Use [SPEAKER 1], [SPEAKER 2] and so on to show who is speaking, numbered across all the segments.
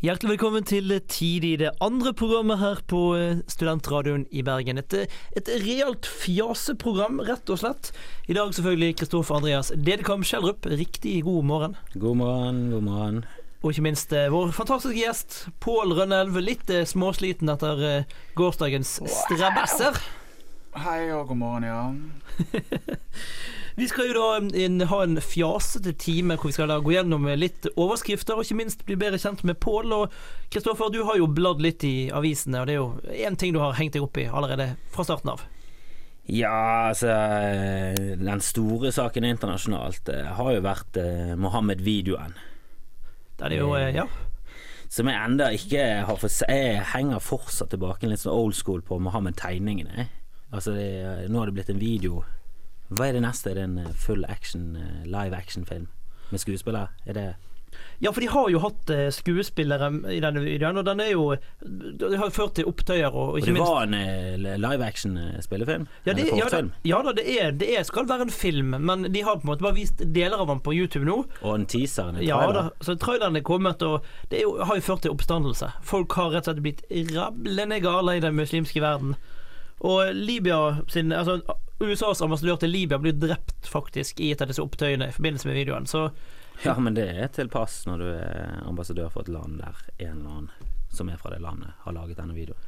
[SPEAKER 1] Hjertelig velkommen til Tid i det andre programmet her på eh, Studentradioen i Bergen. Et, eh, et realt fjaseprogram, rett og slett. I dag selvfølgelig Kristoffer Andreas Dedekam Schjelderup. Riktig god morgen.
[SPEAKER 2] God morgen, god morgen.
[SPEAKER 1] Og ikke minst eh, vår fantastiske gjest Pål Rønnelv. Litt småsliten etter gårsdagens strebesser.
[SPEAKER 3] Hei og god morgen, ja.
[SPEAKER 1] Vi skal jo da inn, ha en fjasete time hvor vi skal da gå gjennom litt overskrifter, og ikke minst bli bedre kjent med Pål. Og Kristoffer, du har jo bladd litt i avisene, og det er jo én ting du har hengt deg opp i allerede fra starten av.
[SPEAKER 2] Ja, altså Den store saken internasjonalt eh, har jo vært eh, Mohammed-videoen.
[SPEAKER 1] Der det jo, eh, ja
[SPEAKER 2] Som jeg enda ikke har fått se Jeg henger fortsatt tilbake litt sånn old school på Mohammed-tegningene. Altså, det, nå har det blitt en video. Hva er det neste? Er det en eh, full action, eh, live action-film med skuespillere? Er det
[SPEAKER 1] Ja, for de har jo hatt eh, skuespillere i denne videoen, og den er jo Det har jo ført til opptøyer og ikke Og
[SPEAKER 2] det
[SPEAKER 1] minst
[SPEAKER 2] var en live action-spillefilm?
[SPEAKER 1] ja, det, ja, da, ja da, det, er, det er, skal være en film, men de har på en måte bare vist deler av den på YouTube nå.
[SPEAKER 2] Og en teaser? En
[SPEAKER 1] Ja da, så traileren er kommet, og det jo, har jo ført til oppstandelse. Folk har rett og slett blitt rablende gale i den muslimske verden. Og Libya sin Altså USAs ambassadør til Libya blir drept faktisk i et av disse opptøyene i forbindelse med videoen. Så
[SPEAKER 2] Ja, men det er til pass når du er ambassadør for et land der en eller annen som er fra det landet, har laget denne videoen.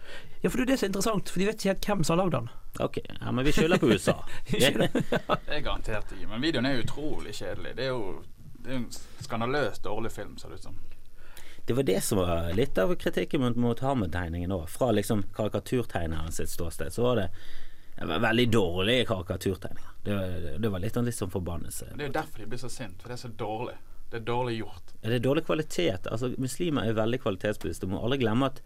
[SPEAKER 1] Ja, for det er det som er interessant, for de vet ikke helt hvem som har lagd den.
[SPEAKER 2] Ok, ja, men vi skylder på USA.
[SPEAKER 3] Det er garantert ikke. Men videoen er utrolig kjedelig. Det er jo det er en skandaløst dårlig film, ser det ut som.
[SPEAKER 2] det var det som var litt av kritikken mot Mohammed-tegningen òg. Fra liksom karikaturtegneren sitt ståsted, så var det veldig dårlige karikaturtegninger. Det, det var litt av litt sånn forbannelse.
[SPEAKER 3] Det er jo derfor de blir så sint, for det er så dårlig. Det er dårlig gjort.
[SPEAKER 2] Det er dårlig kvalitet. Altså, muslimer er veldig kvalitetsbevisste. Må aldri glemme at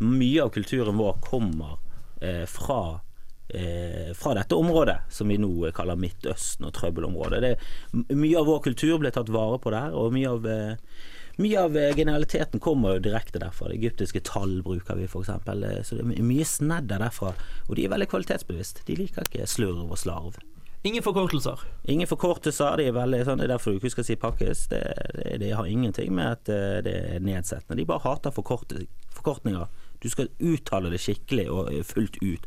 [SPEAKER 2] mye av kulturen vår kommer eh, fra eh, fra dette området, som vi nå kaller Midtøsten og trøbbelområdet. Det, mye av vår kultur ble tatt vare på der, og mye av, eh, mye av eh, genialiteten kommer jo direkte derfra. Det egyptiske tall bruker vi f.eks. Så det er mye snedder derfra. Og de er veldig kvalitetsbevisst. De liker ikke slurv og slarv.
[SPEAKER 1] Ingen forkortelser.
[SPEAKER 2] Ingen forkortelser, Det er veldig sånn, det er derfor du ikke skal si pakkes. Det, det, det har ingenting med at eh, det er nedsettende. De bare hater forkort, forkortninger. Du skal uttale det skikkelig og eh, fullt ut,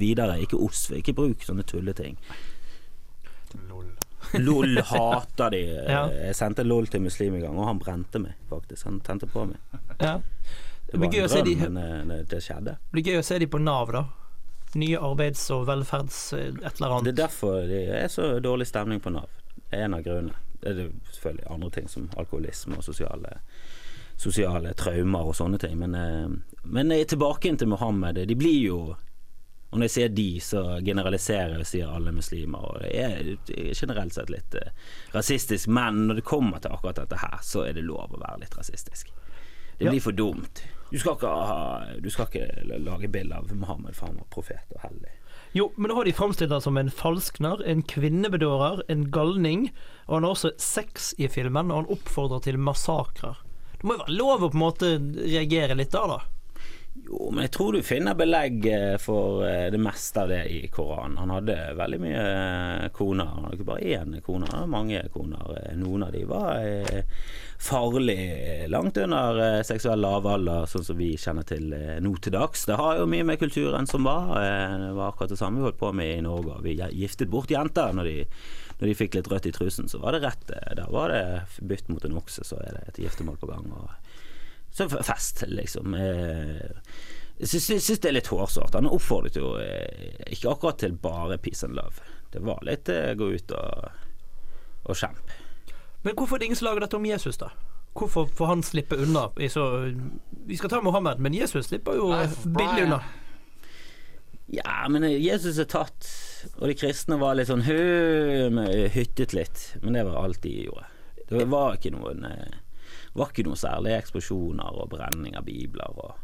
[SPEAKER 2] videre. Ikke osv. Ikke bruk sånne tulleting.
[SPEAKER 3] Lol.
[SPEAKER 2] Hater de.
[SPEAKER 1] Ja.
[SPEAKER 2] Jeg sendte LOL til muslim i gang, og han brente meg, faktisk. Han tente på meg.
[SPEAKER 1] Ja.
[SPEAKER 2] Det
[SPEAKER 1] Det
[SPEAKER 2] var
[SPEAKER 1] det
[SPEAKER 2] en
[SPEAKER 1] drøm, de,
[SPEAKER 2] men eh, det, det skjedde.
[SPEAKER 1] det blir gøy å se de på Nav, da. Nye arbeids- og velferds... eh, et eller annet.
[SPEAKER 2] Det er derfor det er så dårlig stemning på Nav. Det er en av grunnene. Det er selvfølgelig andre ting som alkoholisme og sosiale, sosiale traumer og sånne ting. Men, eh, men eh, tilbake til Mohammed. De blir jo Og når jeg sier de, så generaliserer jeg og sier alle muslimer. Og det er, er generelt sett litt eh, rasistisk, men når det kommer til akkurat dette her, så er det lov å være litt rasistisk. Det
[SPEAKER 1] Ja.
[SPEAKER 2] blir for dumt. Du skal ikke, ha, du skal ikke lage bilde av Muhammed, for han var profet og hellig.
[SPEAKER 1] Jo, men nå har de framstilt ham som en falskner, en kvinnebedårer, en galning, og han har også sex i filmen, og han oppfordrer til massakrer. Det må jo være lov å på en måte reagere litt da, da.
[SPEAKER 2] Jo, men jeg tror du finner belegg eh, for eh, det meste av det i Koranen. Han hadde veldig mye eh, koner. Han hadde ikke bare én kone, han hadde mange koner. Noen av de var farlig langt under seksuell lavalder, sånn som vi kjenner til nå til dags. Det har jo mye med kulturen som var. Det var akkurat det samme vi holdt på med i Norge. Vi giftet bort jenter når de, når de fikk litt rødt i trusen, så var det rett. Da var det bytt mot en okse, så er det et giftermål på gang. og så fest, liksom. Eh, Jeg syns, syns det er litt hårsårt. Han oppfordret jo eh, ikke akkurat til bare peace and love. Det var litt eh, gå ut og, og kjempe.
[SPEAKER 1] Men hvorfor er det ingen som lager dette om Jesus, da? Hvorfor får han slippe unna så Vi skal ta Mohammed, men Jesus slipper jo billig unna.
[SPEAKER 2] Ja, men Jesus er tatt, og de kristne var litt sånn hø, hyttet litt. Men det var alt de gjorde. Det var ikke noen eh, var ikke noen særlige eksplosjoner og brenning av bibler. Og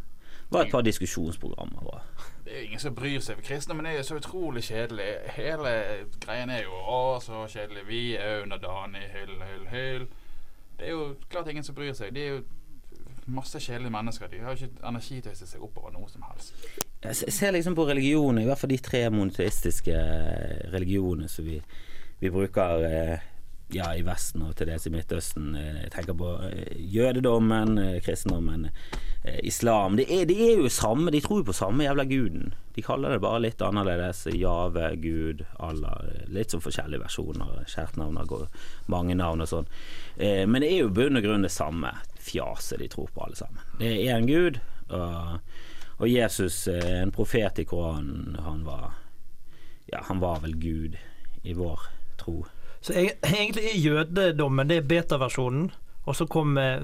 [SPEAKER 2] det var et par diskusjonsprogrammer. Og
[SPEAKER 3] Det er jo ingen som bryr seg. Kristne, men det er jo så utrolig kjedelig. Hele greien er jo å, så kjedelig. Vi er underdanige. Hyll, hyll, hyll. Det er jo klart ingen som bryr seg. De er jo masse kjedelige mennesker. De har jo ikke energi til å hisse seg oppover noe som helst.
[SPEAKER 2] Jeg ser liksom på religioner, i hvert fall de tre monoteistiske religionene som vi, vi bruker eh, ja, i Vesten og til dels i Midtøsten. Eh, Jeg tenker på eh, jødedommen, eh, kristendommen, islam. Det er, det er jo samme, de tror jo på samme jævla guden. De kaller det bare litt annerledes. Jave, Gud, Allah. Litt sånn forskjellige versjoner. Kjært navn har mange navn og sånn. Men det er jo bunn og grunn det samme fjaset de tror på, alle sammen. Det er én gud, og, og Jesus, en profet i Koranen, han var Ja, han var vel Gud i vår tro.
[SPEAKER 1] Så eg- egentlig er jødedommen det er beta-versjonen. Og så kom eh,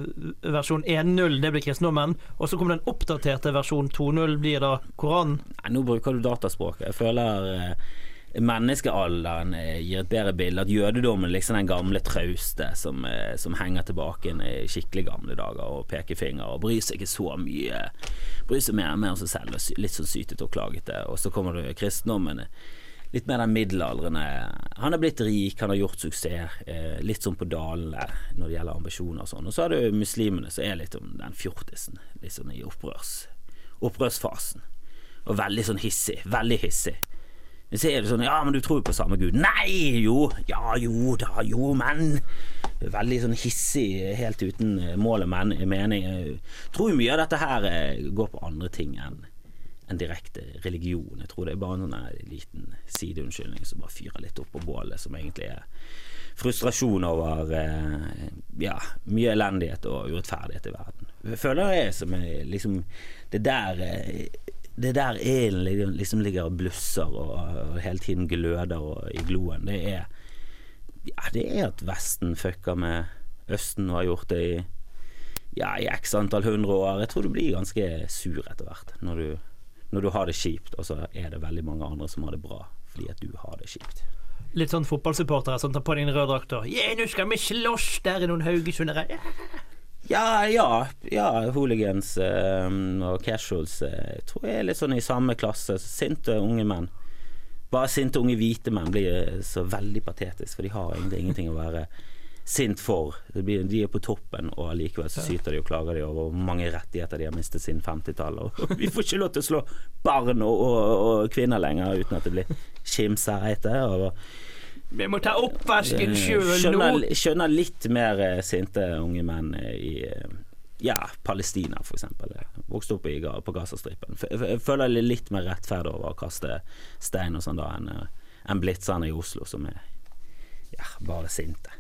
[SPEAKER 1] versjon 1.0, det blir kristendommen. Og så kom den oppdaterte versjon 2.0, blir da Koranen.
[SPEAKER 2] Nei, nå bruker du dataspråket. Jeg føler eh, menneskealderen eh, gir et bedre bilde. At jødedommen er liksom den gamle trauste som, som henger tilbake i skikkelig gamle dager og peker finger og bryr seg ikke så mye. Bryr seg mer, og mer om seg selv og litt sånn sytete og klagete. Og så kommer du kristendommen. Litt mer den middelaldrende. Han er blitt rik, han har gjort suksess. Eh, litt sånn på dalene når det gjelder ambisjoner og sånn. Og så er det muslimene som er litt om den fjortisen. Litt sånn i opprørs, opprørsfasen. Og veldig sånn hissig. Veldig hissig. Så er det sånn Ja, men du tror jo på samme Gud. Nei! Jo! Ja, jo da, jo, men Veldig sånn hissig, helt uten eh, mål og men- mening. Jeg tror jo mye av dette her eh, går på andre ting enn enn direkte religion. Jeg tror det er bare en liten sideunnskyldning som bare fyrer litt opp på bålet, som egentlig er frustrasjon over eh, ja, mye elendighet og urettferdighet i verden. Jeg føler jeg som er liksom Det der eh, det der ilden liksom ligger og blusser og, og hele tiden gløder og, i gloen, det er Ja, det er at Vesten fucker med Østen og har gjort det i ja, i x antall hundre år. Jeg tror du blir ganske sur etter hvert når du, når du har det kjipt, og så er det veldig mange andre som har det bra fordi at du har det kjipt.
[SPEAKER 1] Litt sånn fotballsupportere som tar på deg en rød drakt og Yeah, nå skal vi slåss! Der er noen haugesundere. Yeah.
[SPEAKER 2] Ja, ja, ja hooligans eh, og casuals eh, tror jeg er litt sånn i samme klasse. Sinte unge menn. Bare sinte unge hvite menn blir eh, så veldig patetisk, for de har egentlig ingenting å være sint for. Blir, de er på toppen, og allikevel så syter de og klager de over hvor mange rettigheter de har mistet siden 50-tallet. Og vi får ikke lov til å slå barn og, og, og kvinner lenger uten at det blir skimsereite.
[SPEAKER 1] Vi må ta oppvasken
[SPEAKER 2] Eh,
[SPEAKER 1] sjøl nå!
[SPEAKER 2] skjønner, litt mer eh, sinte unge menn eh, i ja, Palestina, eksempel. Vokste opp i, på Gazastripen. Føler er litt mer rettferd over å kaste stein og sånn da enn en blitzerne i Oslo, som er ja, bare sinte.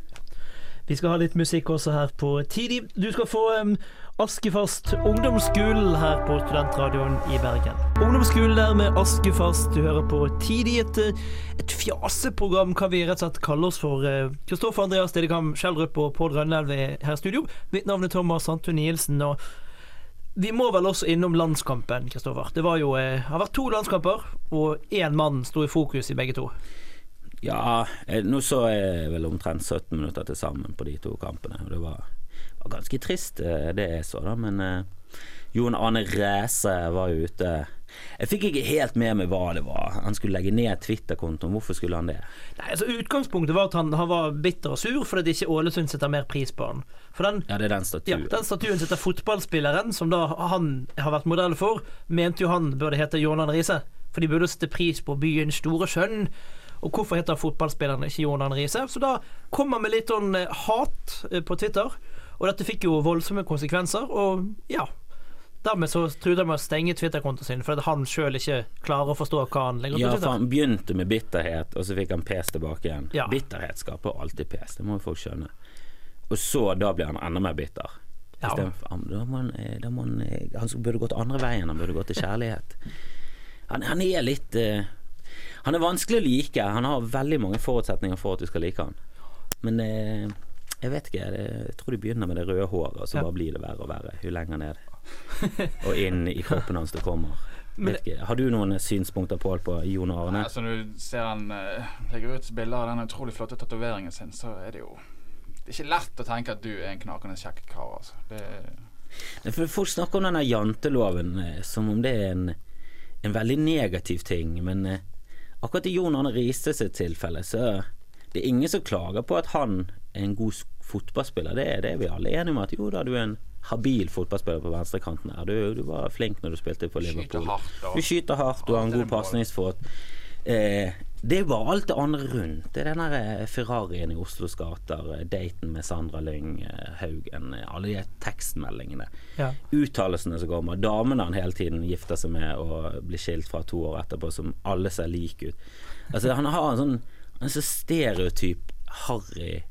[SPEAKER 1] Vi skal ha litt musikk også her på Tidi. Du skal få um, Askefast ungdomsskolen her på Studentradioen i Bergen. Ungdomsskolen der med Askefast. Du hører på Tidi, et, eh, et fjaseprogram, hva vi rett og slett kaller oss for. Kristoffer Kristoffer Andreas Dedekam Skjeldrup og Pål Rønnelv er her i studio. Mitt navn er Thomas Sandtun Nielsen. og vi må vel også innom landskampen, Kristoffer. Det jo, eh, har vært to landskamper, og én mann sto i fokus i begge to.
[SPEAKER 2] Ja, eh, nå så jeg vel omtrent 17 minutter til sammen på de to kampene, det var, var ganske trist eh, det jeg så, da, men eh, Jon Arne Ræse var jo ute Jeg fikk ikke helt med meg hva det var. Han skulle legge ned Twitter-kontoen. Hvorfor skulle han det?
[SPEAKER 1] Nei, altså Utgangspunktet var at han, han var bitter og sur fordi ikke Ålesund setter mer pris på han. For den,
[SPEAKER 2] Ja, det er den statuen.
[SPEAKER 1] ja, den statuen setter fotballspilleren, som da han har vært modell for, mente jo han burde hete Jon Arne Riise. For de burde sette pris på byens store sønn. Og hvorfor heter fotballspilleren ikke Arne Riise? Så da kom han med litt sånn eh, hat eh, på Twitter, og dette fikk jo voldsomme konsekvenser. Og ja, dermed så truet han med å stenge Twitter-kontoen sin fordi han sjøl ikke klarer å forstå hva han legger ut
[SPEAKER 2] Ja,
[SPEAKER 1] på
[SPEAKER 2] for han begynte med bitterhet, og så fikk han pes tilbake igjen.
[SPEAKER 1] Ja.
[SPEAKER 2] Bitterhet skaper alltid pes, det må jo folk skjønne. Og så, da blir han enda mer bitter.
[SPEAKER 1] Ja.
[SPEAKER 2] For, Da må han, eh, da må han, han burde gått andre veien, han burde gått til kjærlighet. Han, han er litt eh, Han er vanskelig å like. Han har veldig mange forutsetninger for at du skal like han. Men eh, jeg vet ikke. Jeg tror de begynner med det røde håret, og så
[SPEAKER 1] Ja.
[SPEAKER 2] bare blir det verre og verre jo lenger ned og inn i kroppen hans det kommer.
[SPEAKER 1] Men-
[SPEAKER 2] Har du noen synspunkter Pål på Jon Arne?
[SPEAKER 3] Altså, når du ser han uh, legger ut bilder av den utrolig flotte tatoveringen sin, så er det jo Det er ikke lett å tenke at du er en knakende kjekk kar, altså. Det,
[SPEAKER 2] Nei, For Folk snakker om denne janteloven eh, som om det er en, en veldig negativ ting, men eh, akkurat i Jon Arne Riise sitt tilfelle, så det er ingen som klager på at han er en god fotballspiller. Det er, det er vi alle enige om at jo da, du er en habil fotballspiller på venstrekanten her. Du, du var flink når du spilte på
[SPEAKER 3] skyter
[SPEAKER 2] Liverpool.
[SPEAKER 3] hardt
[SPEAKER 2] Du skyter hardt, du har en god pasningsfot. Eh, det bare alt det andre rundt. Det er den der eh, Ferrarien i Oslos gater, eh, daten med Sandra Lyng eh, Haugen, alle de tekstmeldingene.
[SPEAKER 1] Ja.
[SPEAKER 2] Uttalelsene som kommer. Damene han hele tiden gifter seg med og blir skilt fra to år etterpå, som alle ser like ut. Altså Han har en sånn en så stereotyp harry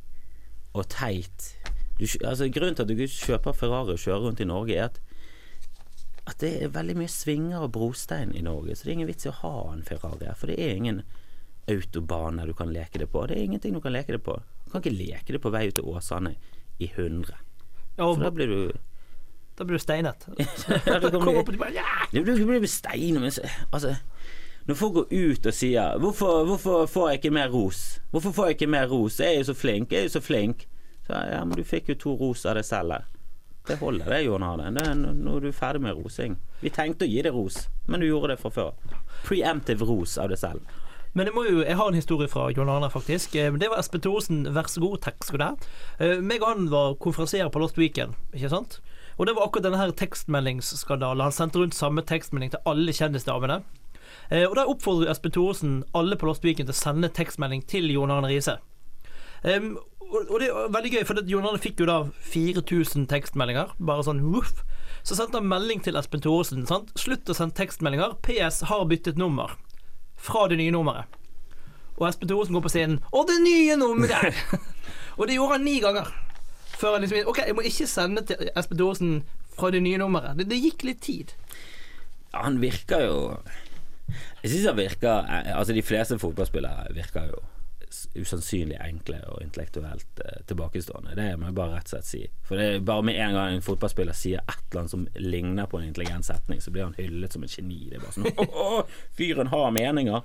[SPEAKER 2] og teit du, altså, Grunnen til at du kjøper Ferrari og kjører rundt i Norge, er at at det er veldig mye svinger og brostein i Norge, så det er ingen vits i å ha en Ferrari her. For det er ingen autobane du kan leke det på. Det er ingenting du kan leke det på. Du kan ikke leke det på vei ut til Åsane i 100.
[SPEAKER 1] Ja,
[SPEAKER 2] For da blir du
[SPEAKER 1] da blir du steinet.
[SPEAKER 2] Du blir, du blir stein men så- Altså Når folk går ut og sier hvorfor, 'Hvorfor får jeg ikke mer ros?' Hvorfor får jeg ikke mer ros? Jeg er jo så flink, jeg er jo så flink. Så ja, men du fikk jo to ros av deg selv her. Det holder det, Jon Arne. Nå er du ferdig med rosing. Vi tenkte å gi deg ros, men du gjorde det fra før. Preemptive ros av deg selv.
[SPEAKER 1] Men jeg, jo, jeg har en historie fra John Arne, faktisk. Eh, Det var Espen Thoresen, vær så god, takk skal du ha. Eh, Meg og han var konferansier på Lost Weekend, ikke sant? Og det var akkurat denne her tekstmeldingsskandalen. Han sendte rundt samme tekstmelding til alle kjendisdamene. Eh, Og da oppfordrer Espen Thoresen alle på Lost Weekend til å sende tekstmelding til Jon Arne Riise. Um, og, det er veldig gøy, for John Arne fikk jo da 4000 tekstmeldinger. Bare sånn voff. Så sendte han melding til Espen Thoresen. Sant? Slutt å sende tekstmeldinger. PS har byttet nummer. Fra det nye nummeret. Og Espen Thoresen går på scenen. Og det nye nummeret! og det gjorde han ni ganger. Før han liksom OK, jeg må ikke sende til Espen Thoresen fra det nye nummeret. Det, det gikk litt tid.
[SPEAKER 2] Ja, han virker jo Jeg syns han virker eh, Altså, de fleste fotballspillere virker jo usannsynlig enkle og intellektuelt eh, tilbakestående. Det må jeg bare rett og slett si. For det er bare med en gang en fotballspiller sier et eller annet som ligner på en intelligent setning, så blir han hyllet som et geni. Det er bare sånn Å, fyren har meninger!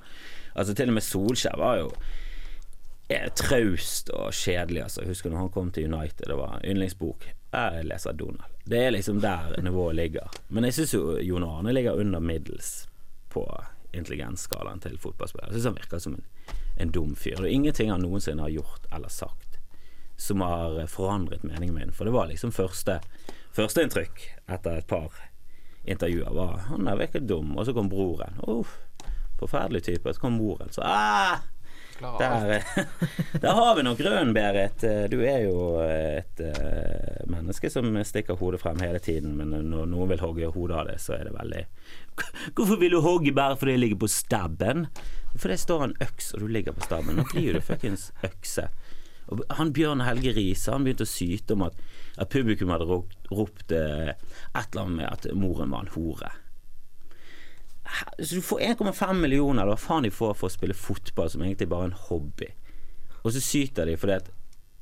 [SPEAKER 2] Altså, til og med Solskjær var jo eh, traust og kjedelig, altså. Husker når han kom til United, det var yndlingsbok. Jeg leser Donald. Det er liksom der nivået ligger. Men jeg syns jo Jon Arne ligger under middels på intelligensskalaen til fotballspillere. Jeg syns han virker som en, en dum fyr. Er ingenting han noensinne har gjort eller sagt som har forandret meningen min. For det var liksom første førsteinntrykk etter et par intervjuer var han der virket dum, og så kom broren. Uff, forferdelig type. Så kom moren. Så ah. Der, der har vi nok grønn, Berit. Du er jo et eh, menneske som stikker hodet frem hele tiden, men når noen vil hogge hodet av det, så er det veldig Hvorfor vil du hogge bare fordi jeg ligger på stabben? For det står en øks, og du ligger på stabben. Nå blir du fuckings økse. Og han Bjørn Helge Riise han begynte å syte om at, at publikum hadde ropt, eh, et eller annet med at moren var en hore. Så du får 1,5 millioner, eller hva faen de får for å spille fotball, som egentlig bare er en hobby. Og så syter de fordi at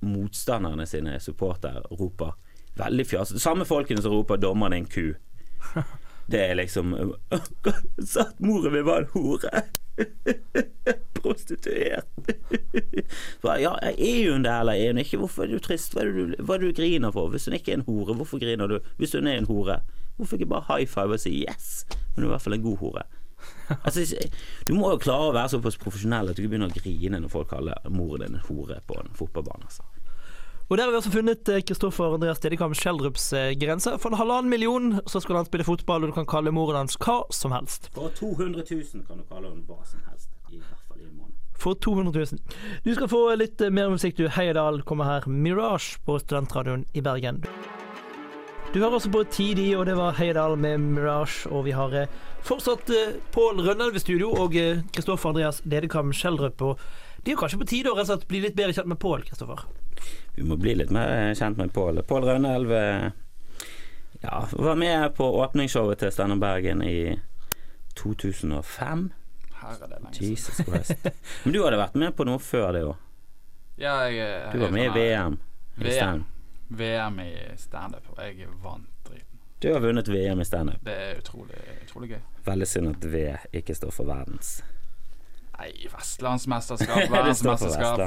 [SPEAKER 2] motstanderne sine supportere roper veldig fjas. Samme folkene som roper 'dommeren er en ku'. Det er liksom Sa at moren min var en hore. Prostituert. Ja, er hun det, eller er hun ikke? Hvorfor er du trist? Hva er det du, hva er det du griner for? Hvis hun ikke er en hore, hvorfor griner du? Hvis hun er en hore, hvorfor ikke bare high five og si 'yes'? Men du er i hvert fall en god hore. Altså, du må jo klare å være såpass profesjonell at du ikke begynner å grine når folk kaller moren din en hore på en fotballbane. Altså.
[SPEAKER 1] Og der har vi altså funnet eh, Kristoffer Andreas Dedekam Schjelderups eh, grense. For en halvannen million så skal han spille fotball, og du kan kalle moren hans hva som helst.
[SPEAKER 2] For 200 000 kan du kalle henne hva som helst, i hvert fall i en måned.
[SPEAKER 1] For 200 000. Du skal få litt eh, mer musikk, du. Heiadal kommer her. Mirage på Studentradioen i Bergen. Du hører også på TD, og det var Heidal med Mirage. Og vi har eh, fortsatt eh, Pål Rønnelv i studio og eh, Kristoffer Andreas Dedekam Schjelderup. Og det er jo kanskje på tide å rett og slett bli litt bedre kjent med Pål, Kristoffer.
[SPEAKER 2] Vi må bli litt mer kjent med Pål. Pål Rønnelv eh, ja, var med på åpningsshowet til Steinar Bergen i 2005.
[SPEAKER 3] Her er det lenge.
[SPEAKER 2] Jesus Christ. Men du hadde vært med på noe før det òg.
[SPEAKER 3] Ja, jeg, jeg,
[SPEAKER 2] Du var med i VM.
[SPEAKER 3] VM. VM i standup, og jeg vant driten.
[SPEAKER 2] Du har vunnet VM i standup.
[SPEAKER 3] Det er utrolig, utrolig gøy.
[SPEAKER 2] Veldig synd at V ikke står for verdens.
[SPEAKER 3] Nei, vestlandsmesterskap,
[SPEAKER 2] det
[SPEAKER 3] verdensmesterskap.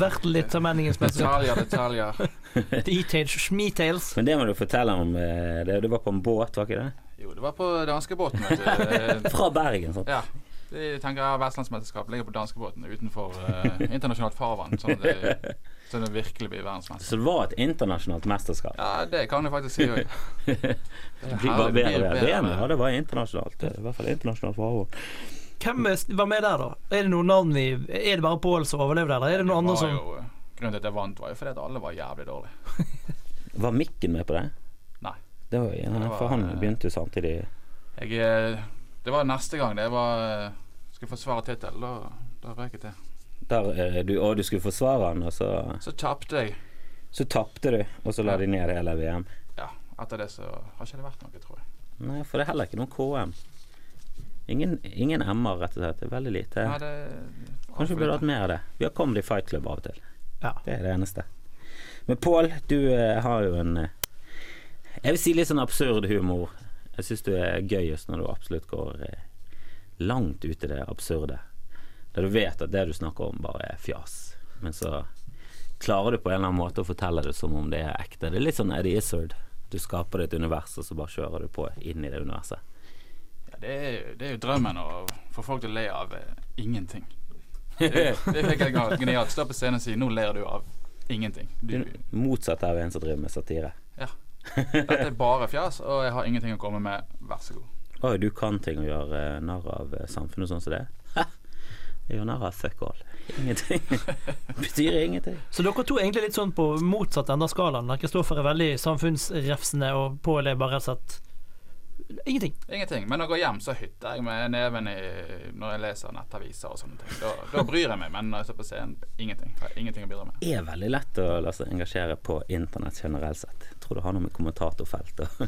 [SPEAKER 1] Vært litt av menningens mesterskap.
[SPEAKER 3] Detaljer, detaljer.
[SPEAKER 1] Details.
[SPEAKER 2] Men det må du fortelle om. eh, Det, du var på en båt, var ikke det?
[SPEAKER 3] Jo, det var på danskebåten,
[SPEAKER 2] Fra Bergen, sant?
[SPEAKER 3] Ja. Jeg tenker Vestlandsmesterskap ligger på danskebåten utenfor eh, internasjonalt farvann, sånn at det, så det virkelig blir verdensmester.
[SPEAKER 2] Så det var et internasjonalt mesterskap.
[SPEAKER 3] Ja, det kan jeg faktisk si òg.
[SPEAKER 2] Ja, det var internasjonalt. Er I hvert fall internasjonalt farvann.
[SPEAKER 1] Hvem var med der, da? Er det noen navn vi Er det bare Pål som overlevde, eller er det noen andre som
[SPEAKER 3] jo, eh, Grunnen til at jeg vant, var jo fordi at alle var jævlig dårlige.
[SPEAKER 2] Var Mikken med på det?
[SPEAKER 3] Nei.
[SPEAKER 2] Det var, ja,
[SPEAKER 3] Det var-
[SPEAKER 2] for han begynte jo samtidig.
[SPEAKER 3] Jeg, eh, det var neste gang det var eh, Skulle forsvare tittelen. da, da røk jeg til.
[SPEAKER 2] Der, eh, du, og du skulle forsvare han, og så,
[SPEAKER 3] Så tapte jeg.
[SPEAKER 2] så tapte du, og så la de ned hele VM.
[SPEAKER 3] Ja, etter det så har ikke det vært noe, tror jeg.
[SPEAKER 2] Nei, for det er heller ikke noen KM. Ingen, ingen MR, rett og slett. Det er veldig lite.
[SPEAKER 3] Nei, det
[SPEAKER 2] Kanskje vi burde hatt mer av det. Vi har kommet i Fight Club av og til.
[SPEAKER 1] Ja.
[SPEAKER 2] Det er det eneste. Men Pål, du eh, har jo en eh, Jeg vil si litt sånn absurd humor. Jeg syns du er gøyest når du absolutt går eh, langt ut i det absurde. Der du vet at det du snakker om, bare er fjas. Men så klarer du på en eller annen måte å fortelle det som om det er ekte. Det er litt sånn Eddie Izzard. Du skaper et univers, og så bare kjører du på inn i det universet.
[SPEAKER 3] Ja, det, er, jo- det er jo drømmen å få folk til å le av eh, ingenting. Det, det fikk jeg genialt. Stå på scenen og si 'nå ler du av ingenting'. Du,
[SPEAKER 2] Motsatt av en som driver med satire. Ja.
[SPEAKER 3] dette er bare fjas, og jeg har ingenting å komme med. Vær så god.
[SPEAKER 2] Oi, du kan ting å gjøre narr av eh, samfunnet sånn som det? Ha! Jeg gjør narr av fuck all. Ingenting. Betyr ingenting.
[SPEAKER 1] Så dere to er egentlig litt sånn på motsatt ende av skalaen. der Kristoffer er veldig samfunnsrefsende, og Pål er bare rett og slett ingenting.
[SPEAKER 3] Ingenting. Men når jeg går hjem, så hytter jeg med neven i når jeg leser nettaviser og sånne ting. Da, da bryr jeg meg, men når jeg står på scenen, ingenting. Har ingenting å bidra med.
[SPEAKER 2] Det er veldig lett å la seg engasjere på internett generelt sett. Jeg tror det har noe med kommentatorfelt og,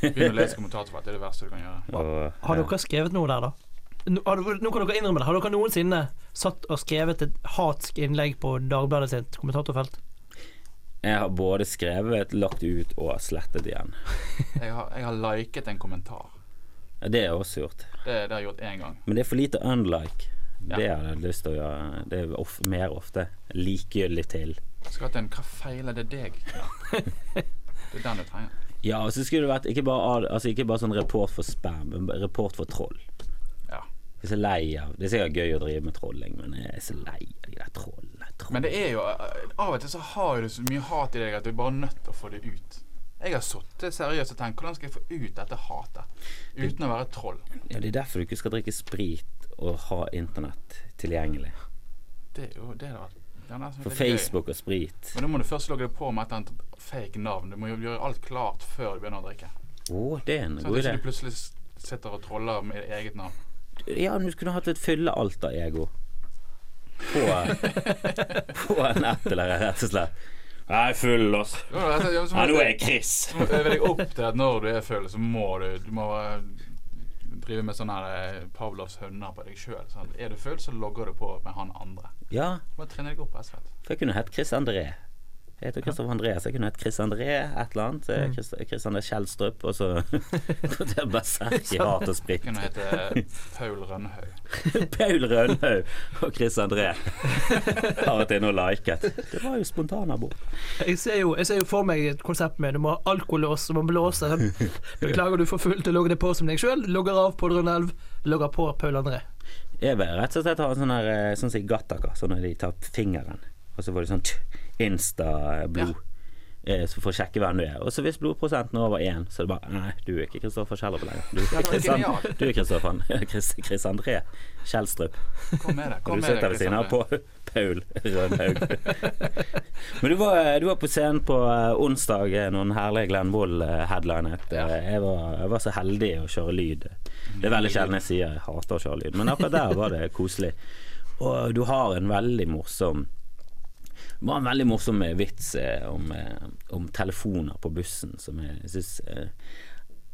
[SPEAKER 3] Begynn å lese kommentatorfelt. Det er det verste du kan gjøre.
[SPEAKER 2] og
[SPEAKER 1] Har dere skrevet noe der, da? Nå, dere, nå kan dere innrømme det. Har dere noensinne satt og skrevet et hatsk innlegg på Dagbladet sitt kommentatorfelt?
[SPEAKER 2] Jeg har både skrevet, lagt ut og slettet igjen.
[SPEAKER 3] Jeg har, jeg har liket en kommentar.
[SPEAKER 2] Ja, Det har jeg også gjort.
[SPEAKER 3] Det, det har jeg gjort én gang.
[SPEAKER 2] Men det er for lite unlike.
[SPEAKER 3] Ja.
[SPEAKER 2] Det har jeg lyst til å gjøre. Det er of mer ofte likegyldig til.
[SPEAKER 3] Skal hatt en 'hva feiler det deg'? Det er den du trenger.
[SPEAKER 2] Ja, og så skulle det vært ikke bare, altså ikke bare sånn report for spam, men report for troll.
[SPEAKER 3] Ja.
[SPEAKER 2] Jeg er så lei av Det er sikkert gøy å drive med trolling, men jeg er så lei av de der trollene. Troll.
[SPEAKER 3] Men det er jo eh, Av og til så har du så mye hat i deg at du er bare nødt til å få det ut. Jeg har sittet seriøst og tenkt hvordan skal jeg få ut dette hatet uten å være troll?
[SPEAKER 2] Ja, det er derfor du ikke skal drikke sprit og ha internett tilgjengelig.
[SPEAKER 3] Det er jo det det har det nesten
[SPEAKER 2] For
[SPEAKER 3] Facebook gøy.
[SPEAKER 2] Og sprit.
[SPEAKER 3] Men nå må du først logge deg på med et eller annet fake navn. Du må gjøre alt klart før du begynner å drikke.
[SPEAKER 2] Oh, det er en
[SPEAKER 3] Sånn
[SPEAKER 2] god
[SPEAKER 3] at
[SPEAKER 2] idé.
[SPEAKER 3] ikke du plutselig sitter og troller med eget navn.
[SPEAKER 2] Ja, du skulle hatt et fyllealter-ego. På, på nett, eller rett og slett. Jeg er full, altså.
[SPEAKER 3] Ja,
[SPEAKER 2] nå er jeg Chris.
[SPEAKER 3] Øve deg opp til at når du er full, så må du Du må eh, drive med sånne her, eh, Pavlovs hønner på deg sjøl. Sånn. Er du full, så logger du på med han andre.
[SPEAKER 2] Ja,
[SPEAKER 3] Du må trene deg opp, rett og slett.
[SPEAKER 2] for jeg kunne hett Chris André. Jeg heter Kristoffer André, så jeg kunne hett Chris André et eller annet.
[SPEAKER 1] Mm.
[SPEAKER 2] Chris, Chris André Kjelstrup, og så Det er berserk i hat og sprit.
[SPEAKER 3] Kunne hete Paul Rønhaug.
[SPEAKER 2] Paul Rønhaug og Chris André har vært inne og liket. Det var jo spontanabord.
[SPEAKER 1] Jeg ser, jo, jeg ser jo for meg et konsept med du må ha alkolås som må blåse. Sånn. Beklager du for fullt og logger det på som deg sjøl. Logger av på Drønelv. Logger på Paul André.
[SPEAKER 2] Jeg vil rett og slett ha en sånn her eh, Sånn som i Gattaca, sånn når de tar fingeren, og så får de sånn tj, insta-blod. eh, Så for å sjekke hvem du er. Og så hvis blodprosenten er over én, så er det bare Nei, du er ikke Kristoffer Kjellerup lenger. Du er er Kristoffer Chris, Chris André Kjelstrup.
[SPEAKER 3] Kom med deg,
[SPEAKER 2] kom med
[SPEAKER 3] Kom
[SPEAKER 2] du sitter ved siden av på Paul Rønhaug. Men du var, du var på scenen på eh, onsdag, eh, noen herlige Glenn Wold-headlinet. Jeg, var, jeg var så heldig å kjøre lyd. Det er veldig sjelden jeg sier jeg hater å kjøre lyd, men akkurat der var det koselig. Og du har en veldig morsom det var en veldig morsom eh, vits eh, om, eh, om telefoner på bussen som jeg syns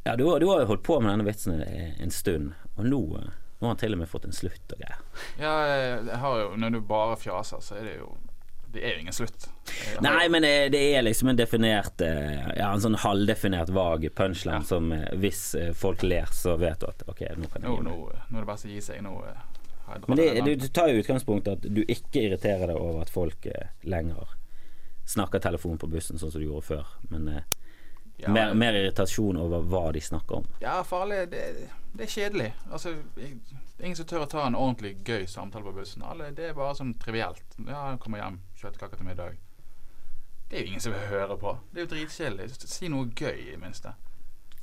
[SPEAKER 2] Ja, du, du har jo holdt på med denne vitsen en stund, og nå, nå har han til og med fått en slutt og greier.
[SPEAKER 3] Ja, jo Når du bare fjaser, så er det jo Det er jo ingen slutt.
[SPEAKER 2] Nei, men det, det er liksom en definert Ja, en sånn halvdefinert vag punchline
[SPEAKER 3] Ja.
[SPEAKER 2] som hvis folk ler, så vet du at OK, nå kan jeg
[SPEAKER 3] nå,
[SPEAKER 2] gi meg.
[SPEAKER 3] nå, nå er det best å gi seg. Nå
[SPEAKER 2] Men det, du, tar jo utgangspunkt at du ikke irriterer deg over at folk eh, lenger snakker telefon på bussen sånn som du gjorde før, men eh,
[SPEAKER 3] Ja,
[SPEAKER 2] mer, mer irritasjon over hva de snakker om.
[SPEAKER 3] Ja, farlig. Det, det er kjedelig. Altså, ingen som tør å ta en ordentlig gøy samtale på bussen. Alle, det er bare sånn trivielt. Ja, kommer hjem, kjøttkaker til middag. Det er jo ingen som vil høre på. Det er jo dritkjedelig. Si noe gøy, i det minste.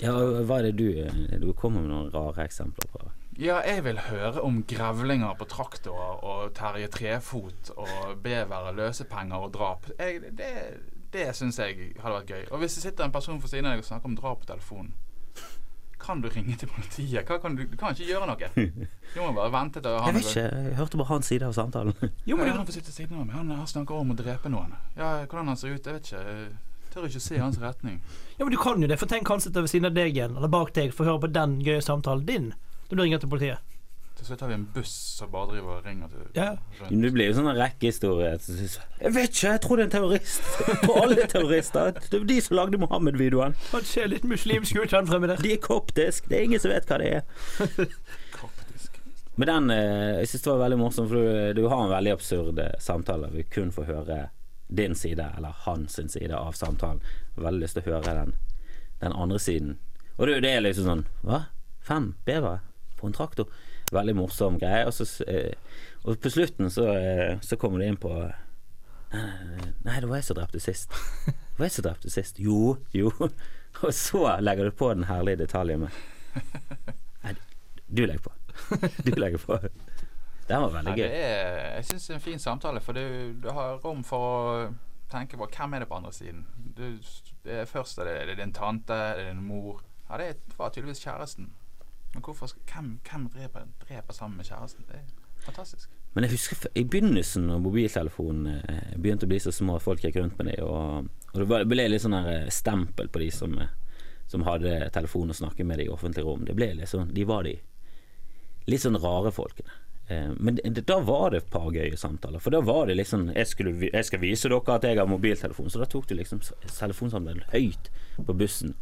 [SPEAKER 2] Ja, hva er det du eh, Du kommer med noen rare eksempler på?
[SPEAKER 3] Ja, jeg vil høre om grevlinger på traktorer og Terje Trefot og bevere, løsepenger og drap. Jeg, det det syns jeg hadde vært gøy. Og hvis det sitter en person for siden av deg og snakker om drap på telefonen, kan du ringe til politiet? Hva kan du, du kan ikke gjøre noe. Du må bare vente til
[SPEAKER 2] Jeg vet ikke, jeg hørte bare hans side av samtalen.
[SPEAKER 1] Jo, men
[SPEAKER 3] ja, han får sitte ved siden av meg. Han, han snakker om å drepe noen. Ja, Hvordan han ser ut, jeg vet ikke. Jeg tør ikke se hans retning.
[SPEAKER 1] ja, men du kan jo det, for tenk han sitter ved siden av deg igjen, eller bak deg, for å høre på den gøye samtalen din når du ringer til politiet.
[SPEAKER 3] Til slutt har vi en buss som bare driver og ringer til
[SPEAKER 1] Ja.
[SPEAKER 3] rundt.
[SPEAKER 2] Det blir jo sånn en rekkehistorie. Jeg vet ikke, jeg tror det er en terrorist. På alle terrorister. Det er de som lagde Mohammed-videoen.
[SPEAKER 1] Han ser litt muslimsk ut, han fremme der.
[SPEAKER 2] De er koptisk. Det er ingen som vet hva det er.
[SPEAKER 3] Koptisk.
[SPEAKER 2] Men den eh, jeg synes det var veldig morsom, for du, du har en veldig absurd eh, samtale. Vi kun får høre din side, eller hans side av samtalen. Jeg har veldig lyst til å høre den, den andre siden. Og det, det er liksom sånn Hva? Fem bevere på en traktor? Veldig morsom greie. Og, så, eh, og på slutten så, eh, så kommer du inn på Nei, nei, det var jeg som drepte sist. Det var jeg som drepte sist. Jo, jo. Og så legger du på den herlige detaljen med Nei, du legger på. Du legger på. Den var veldig gøy.
[SPEAKER 3] er, jeg syns det er en fin samtale, for du, du har rom for å tenke på hvem er det på andre siden. Du, det er først er det, er det din tante, er det din mor Ja, det var tydeligvis kjæresten. Men hvorfor hvem, hvem dreper, dreper sammen med kjæresten? Det er fantastisk.
[SPEAKER 2] Men jeg husker i begynnelsen når mobiltelefonen eh, begynte å bli så små at folk gikk rundt med dem, og, og det ble litt sånn eh, stempel på de som, eh, som hadde telefon og snakket med dem i offentlig rom. Det ble litt sånn, De var de litt sånn rare folkene. Men det, da var det et par gøye samtaler. For da var det liksom jeg, skulle, jeg skal vise dere at jeg har mobiltelefon, så da tok du liksom telefonsamtalen høyt på bussen.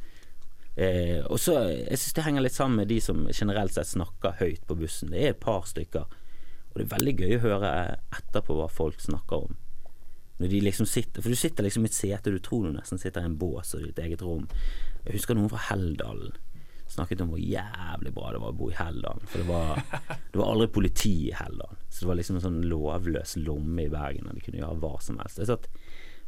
[SPEAKER 2] Eh, og så, Jeg syns det henger litt sammen med de som generelt sett snakker høyt på bussen. Det er et par stykker. Og det er veldig gøy å høre etterpå hva folk snakker om. Når de liksom sitter For du sitter liksom i et sete, du tror du nesten sitter i en bås og ditt eget rom. Jeg husker noen fra Helldalen snakket om hvor jævlig bra det var å bo i Helldalen. For det var, det var aldri politi i Helldalen. Så det var liksom en sånn lovløs lomme i Bergen, og de kunne gjøre hva som helst. Jeg satt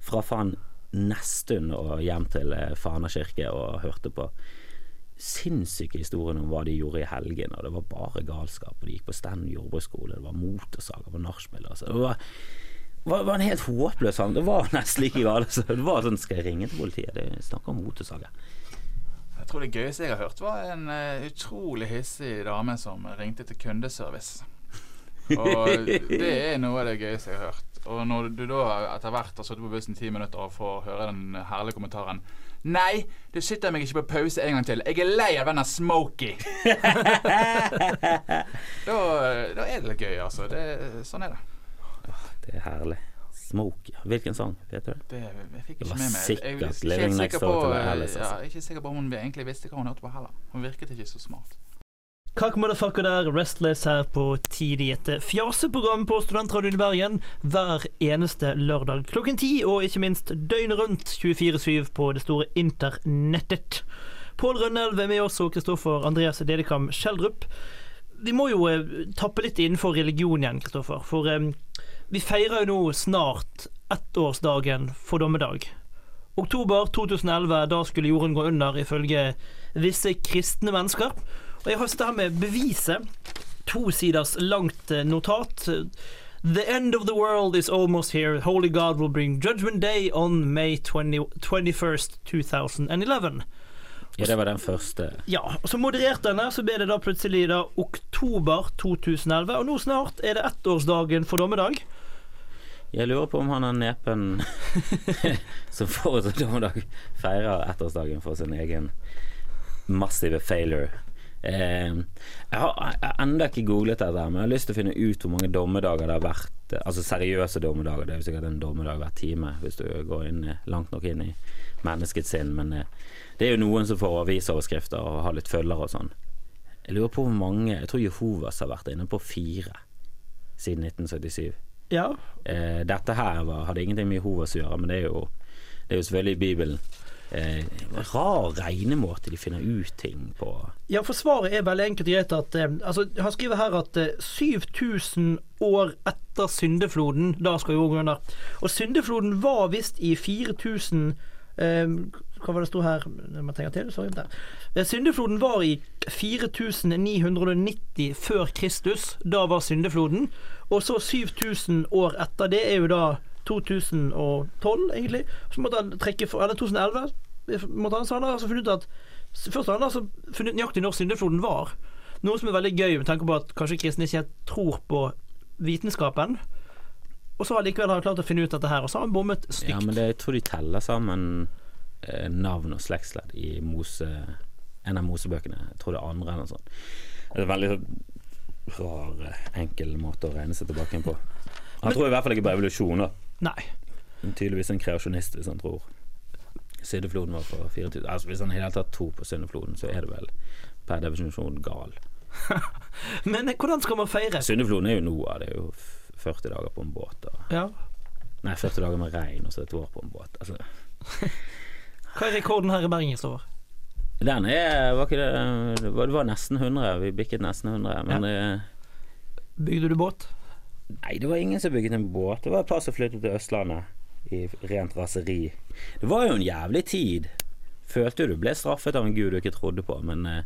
[SPEAKER 2] fra faen Nesttun og hjem til eh, Fana kirke og hørte på sinnssyke historier om hva de gjorde i helgene, og det var bare galskap. Og de gikk på Stand jordbruksskole, det var motorsager på nachspiel. Altså. Det var, var, var en helt håpløs sang. Det var nesten like galt. Altså. Det var sånn Skal jeg ringe til politiet? Det snakker om motorsager.
[SPEAKER 3] Jeg tror det gøyeste jeg har hørt, var en uh, utrolig hissig dame som ringte til kundeservice. Og det er noe av det gøyeste jeg har hørt. Og når du da etter hvert har sittet på bussen ti minutter og får høre den herlige kommentaren Nei, du sitter meg ikke på pause en gang til. Jeg er lei av denne Smoky. da, da er det litt gøy, altså. Det, sånn er det.
[SPEAKER 2] Det er herlig. Smoke. Hvilken sang? Vet du det?
[SPEAKER 3] jeg fikk ikke med meg. Jeg eh,
[SPEAKER 2] Alice, altså.
[SPEAKER 3] ja, jeg er ikke sikker på om hun egentlig visste hva hun hørte på heller. Hun virket ikke så smart.
[SPEAKER 1] Kakk motherfucker der, Restless her på Tidlig. etter fjaseprogram på Studentradioen i Bergen hver eneste lørdag klokken ti, og ikke minst døgnet rundt 24-7 på det store internettet. Pål Rønnelv er med oss, og Kristoffer Andreas Dedekam Skjeldrup. Vi må jo eh, tappe litt innenfor religion igjen, Kristoffer. For eh, vi feirer jo nå snart ettårsdagen for dommedag. Oktober 2011, da skulle jorden gå under, ifølge visse kristne mennesker. Og jeg har her med beviset. To siders langt eh, notat. The end of the world is almost here. Holy God will bring judgment day on May 20, 21st, 2011.
[SPEAKER 2] Ja, det var den første.
[SPEAKER 1] Ja, og så modererte den der, så ble det da plutselig da oktober 2011. Og nå snart er det ettårsdagen for dommedag.
[SPEAKER 2] Jeg lurer på om han er nepen som forrige dommedag feirer ettårsdagen for sin egen massive failure. Eh, jeg har ennå ikke googlet dette, men jeg har lyst til å finne ut hvor mange dommedager det har vært. eh, Altså seriøse dommedager. Det er jo sikkert en dommedag hver time hvis du går inn, eh, langt nok inn i menneskets sinn. Men eh, det er jo noen som får avisoverskrifter og har litt følgere og sånn. Jeg lurer på hvor mange Jeg tror Jehovas har vært inne på fire siden 1977.
[SPEAKER 1] Ja,
[SPEAKER 2] Eh, dette her var, hadde ingenting med Jehovas å gjøre, men det er jo, det er jo selvfølgelig Bibelen. Eh, rar regnemåte de finner ut ting på.
[SPEAKER 1] Ja, for svaret er veldig enkelt og greit at eh, altså, Han skriver her at eh, 7000 år etter syndefloden, da skal vi gå under. Og syndefloden var visst i 4000 eh, Hva var det sto her? Man tenker til, sorry, der. Eh, Syndefloden var i 4990 før Kristus. Da var syndefloden. Og så 7000 år etter det er jo da 2012, egentlig. Så måtte han trekke for Eller 2011. Måtte han, så han har altså funnet ut at Først har han altså funnet nøyaktig når syndefloden var. Noe som er veldig gøy med tanke på at kanskje kristne ikke helt tror på vitenskapen. Og så har likevel han klart å finne ut dette her, og så har han bommet stygt.
[SPEAKER 2] Ja, men det, jeg tror de teller sammen eh, navn og slektsledd i Mose, en av Mosebøkene. Jeg tror det er andre eller noe sånt. Det er en veldig sånn rar, eh, enkel måte å regne seg tilbake inn på. Han tror i hvert fall ikke på evolusjon, da.
[SPEAKER 1] Nei.
[SPEAKER 2] Er tydeligvis en kreasjonist hvis han tror Syndefloden var for 4000 Altså Hvis han i det hele tatt tror på Syndefloden, så er det vel per definisjon gal.
[SPEAKER 1] Men eh, hvordan skal man feire?
[SPEAKER 2] Syndefloden er jo Noah, det er jo 40 dager på en båt. Og,
[SPEAKER 1] Ja.
[SPEAKER 2] nei, 40 dager med regn og så et år på en båt. Altså,
[SPEAKER 1] Hva er rekorden her i Bergen, står?
[SPEAKER 2] den er Var det Det var, nesten 100. Vi bikket nesten 100. Men eh,
[SPEAKER 1] Bygde du båt?
[SPEAKER 2] nei, det var ingen som bygget en båt. Det var et par som flyttet til Østlandet i rent raseri. Det var jo en jævlig tid. Følte du ble straffet av en gud du ikke trodde på, men eh,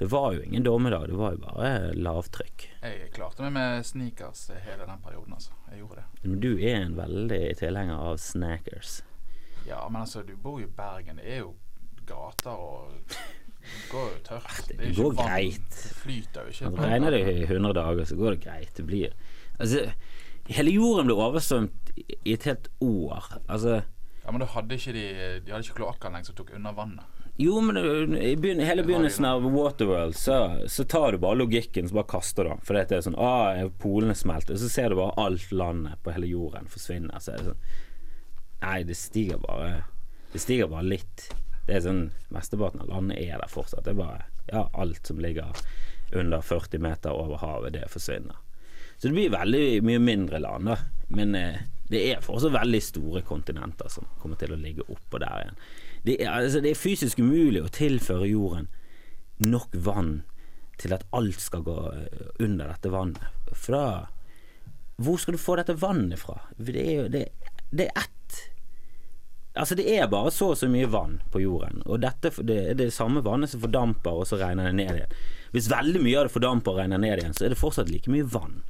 [SPEAKER 2] det var jo ingen dommedag. Det var jo bare lavtrykk.
[SPEAKER 3] Jeg klarte meg med sneakers hele den perioden, altså. Jeg gjorde det.
[SPEAKER 2] Men du er en veldig tilhenger av snackers.
[SPEAKER 3] Ja, men altså, du bor jo i Bergen. Det er jo gater og Det går jo tørt.
[SPEAKER 2] det går greit.
[SPEAKER 3] Det flyter jo ikke.
[SPEAKER 2] Altså, regner det i 100 dager, så går det greit. Det blir Altså, hele jorden ble oversvømt i et helt år. Altså
[SPEAKER 3] Ja, men da hadde ikke de De hadde ikke kloakkanlegg som tok unna vannet.
[SPEAKER 2] Jo, men i begyn hele begynnelsen av Waterworld så, så tar du bare logikken så bare kaster du den. For det er sånn ah, Polene smelter. Så ser du bare alt landet på hele jorden forsvinne. Så er det sånn Nei, det stiger bare Det stiger bare litt. Det er sånn Mesteparten av landet er der fortsatt. Det er bare Ja, alt som ligger under 40 meter over havet, det forsvinner. Så det blir veldig mye mindre land, da. Men eh, det er fortsatt veldig store kontinenter som kommer til å ligge oppå der igjen. Det er, altså, det er fysisk umulig å tilføre jorden nok vann til at alt skal gå eh, under dette vannet. For da Hvor skal du få dette vannet fra? Det er jo det, det er ett Altså Det er bare så og så mye vann på jorden, og dette det er det samme vannet som fordamper, og så regner det ned igjen. Hvis veldig mye av det fordamper og regner ned igjen, så er det fortsatt like mye vann.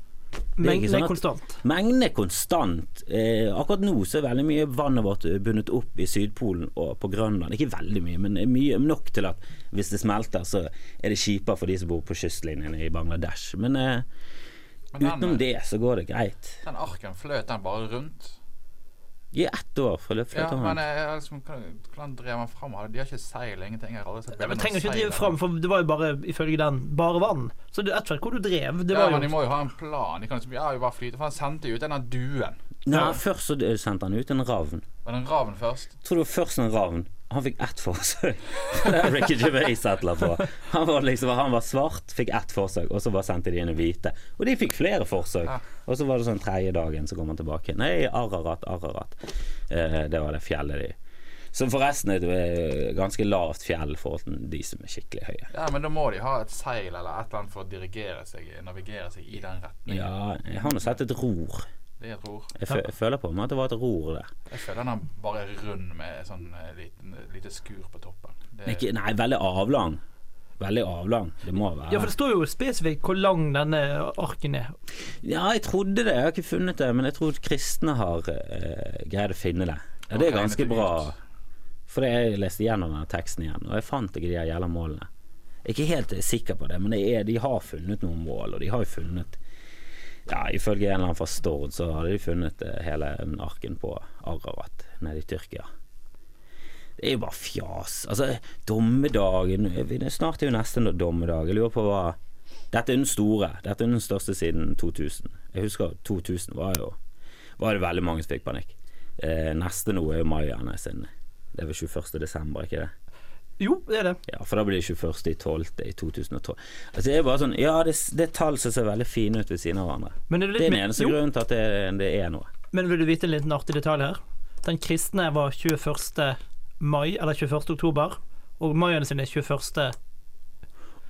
[SPEAKER 2] Det er
[SPEAKER 1] Mengden
[SPEAKER 2] sånn
[SPEAKER 1] er konstant.
[SPEAKER 2] Mengden er konstant. Eh, akkurat nå så er veldig mye vannet vårt bundet opp i Sydpolen og på Grønland. Ikke veldig mye, men mye nok til at hvis det smelter, så er det kjipere for de som bor på kystlinjene i Bangladesh. Men eh,
[SPEAKER 3] Men den,
[SPEAKER 2] utenom det så går det greit.
[SPEAKER 3] den arken fløt den bare rundt.
[SPEAKER 2] I ett år for
[SPEAKER 3] Ja, men jeg, jeg liksom, hvordan, drev man fram? De har ikke seil, ingenting. Jeg har aldri sett
[SPEAKER 1] Ja, men trenger ikke
[SPEAKER 3] seil
[SPEAKER 1] drive fram, for det var jo bare ifølge den bare vann. Så det vet hvor du drev. Det
[SPEAKER 3] Ja,
[SPEAKER 1] var
[SPEAKER 3] men de må jo ha en plan. De kan liksom, ja, jo bare flyte. For han sendte jo ut denne duen.
[SPEAKER 2] Nei, først så sendte han ut en ravn.
[SPEAKER 3] Var det en ravn først?
[SPEAKER 2] Tror tror det var først en ravn. Han fikk ett forsøk. Ricky Gervais etla på. Han var liksom Han var svart, fikk ett forsøk, og så bare sendte de inn en hvite. Og de fikk flere forsøk. Og så var det sånn tredje dagen, så kom han tilbake. Nei, Ararat, Ararat. Eh, det var det fjellet de Som forresten er et eh, ganske lavt fjell forhold til de som er skikkelig høye.
[SPEAKER 3] Ja, men da må de ha et seil eller et eller annet for å dirigere seg, navigere seg i den retningen.
[SPEAKER 2] Ja, jeg har nå sett et ror.
[SPEAKER 3] Det jeg ror.
[SPEAKER 2] Jeg, jeg føler på meg at det var et ror der.
[SPEAKER 3] Jeg føler den er bare rund med sånn eh, liten, lite skur på toppen. Det,
[SPEAKER 2] Ikke, nei, veldig avlang. Veldig avlang. Det må være
[SPEAKER 1] Ja, for det står jo spesifikt hvor lang denne arken er.
[SPEAKER 2] Ja, jeg trodde det. Jeg har ikke funnet det, men jeg tror kristne har uh, greid å finne det. Ja, det er ganske bra. For jeg leste gjennom denne teksten igjen, og jeg fant ikke de her jævla målene. Jeg er ikke helt eh, sikker på det, men det er, de har funnet noen mål, og de har jo funnet Ja, ifølge en eller annen fra Stord så hadde de funnet eh, hele arken på Ararat nede i Tyrkia. Det er jo bare fjas. Altså, dommedagen Snart er jo neste dommedag. Jeg lurer på hva Dette er den store. Dette er den største siden 2000. Jeg husker 2000 var jo Var det veldig mange som fikk panikk. Eh, neste nå er jo mayaene sin. Det er vel 21. desember, ikke det?
[SPEAKER 1] Jo, det er det.
[SPEAKER 2] Ja, for da blir det 21. i 12. i 2012. Altså det er bare sånn Ja, det, det er tall som ser veldig fine ut ved siden av hverandre.
[SPEAKER 1] Men er det,
[SPEAKER 2] Det er den eneste
[SPEAKER 1] jo,
[SPEAKER 2] grunnen til at det, det er noe.
[SPEAKER 1] Men vil du vite en liten artig detalj her? Den kristne var 21. mai, eller 21. oktober. Og maien sine er 21.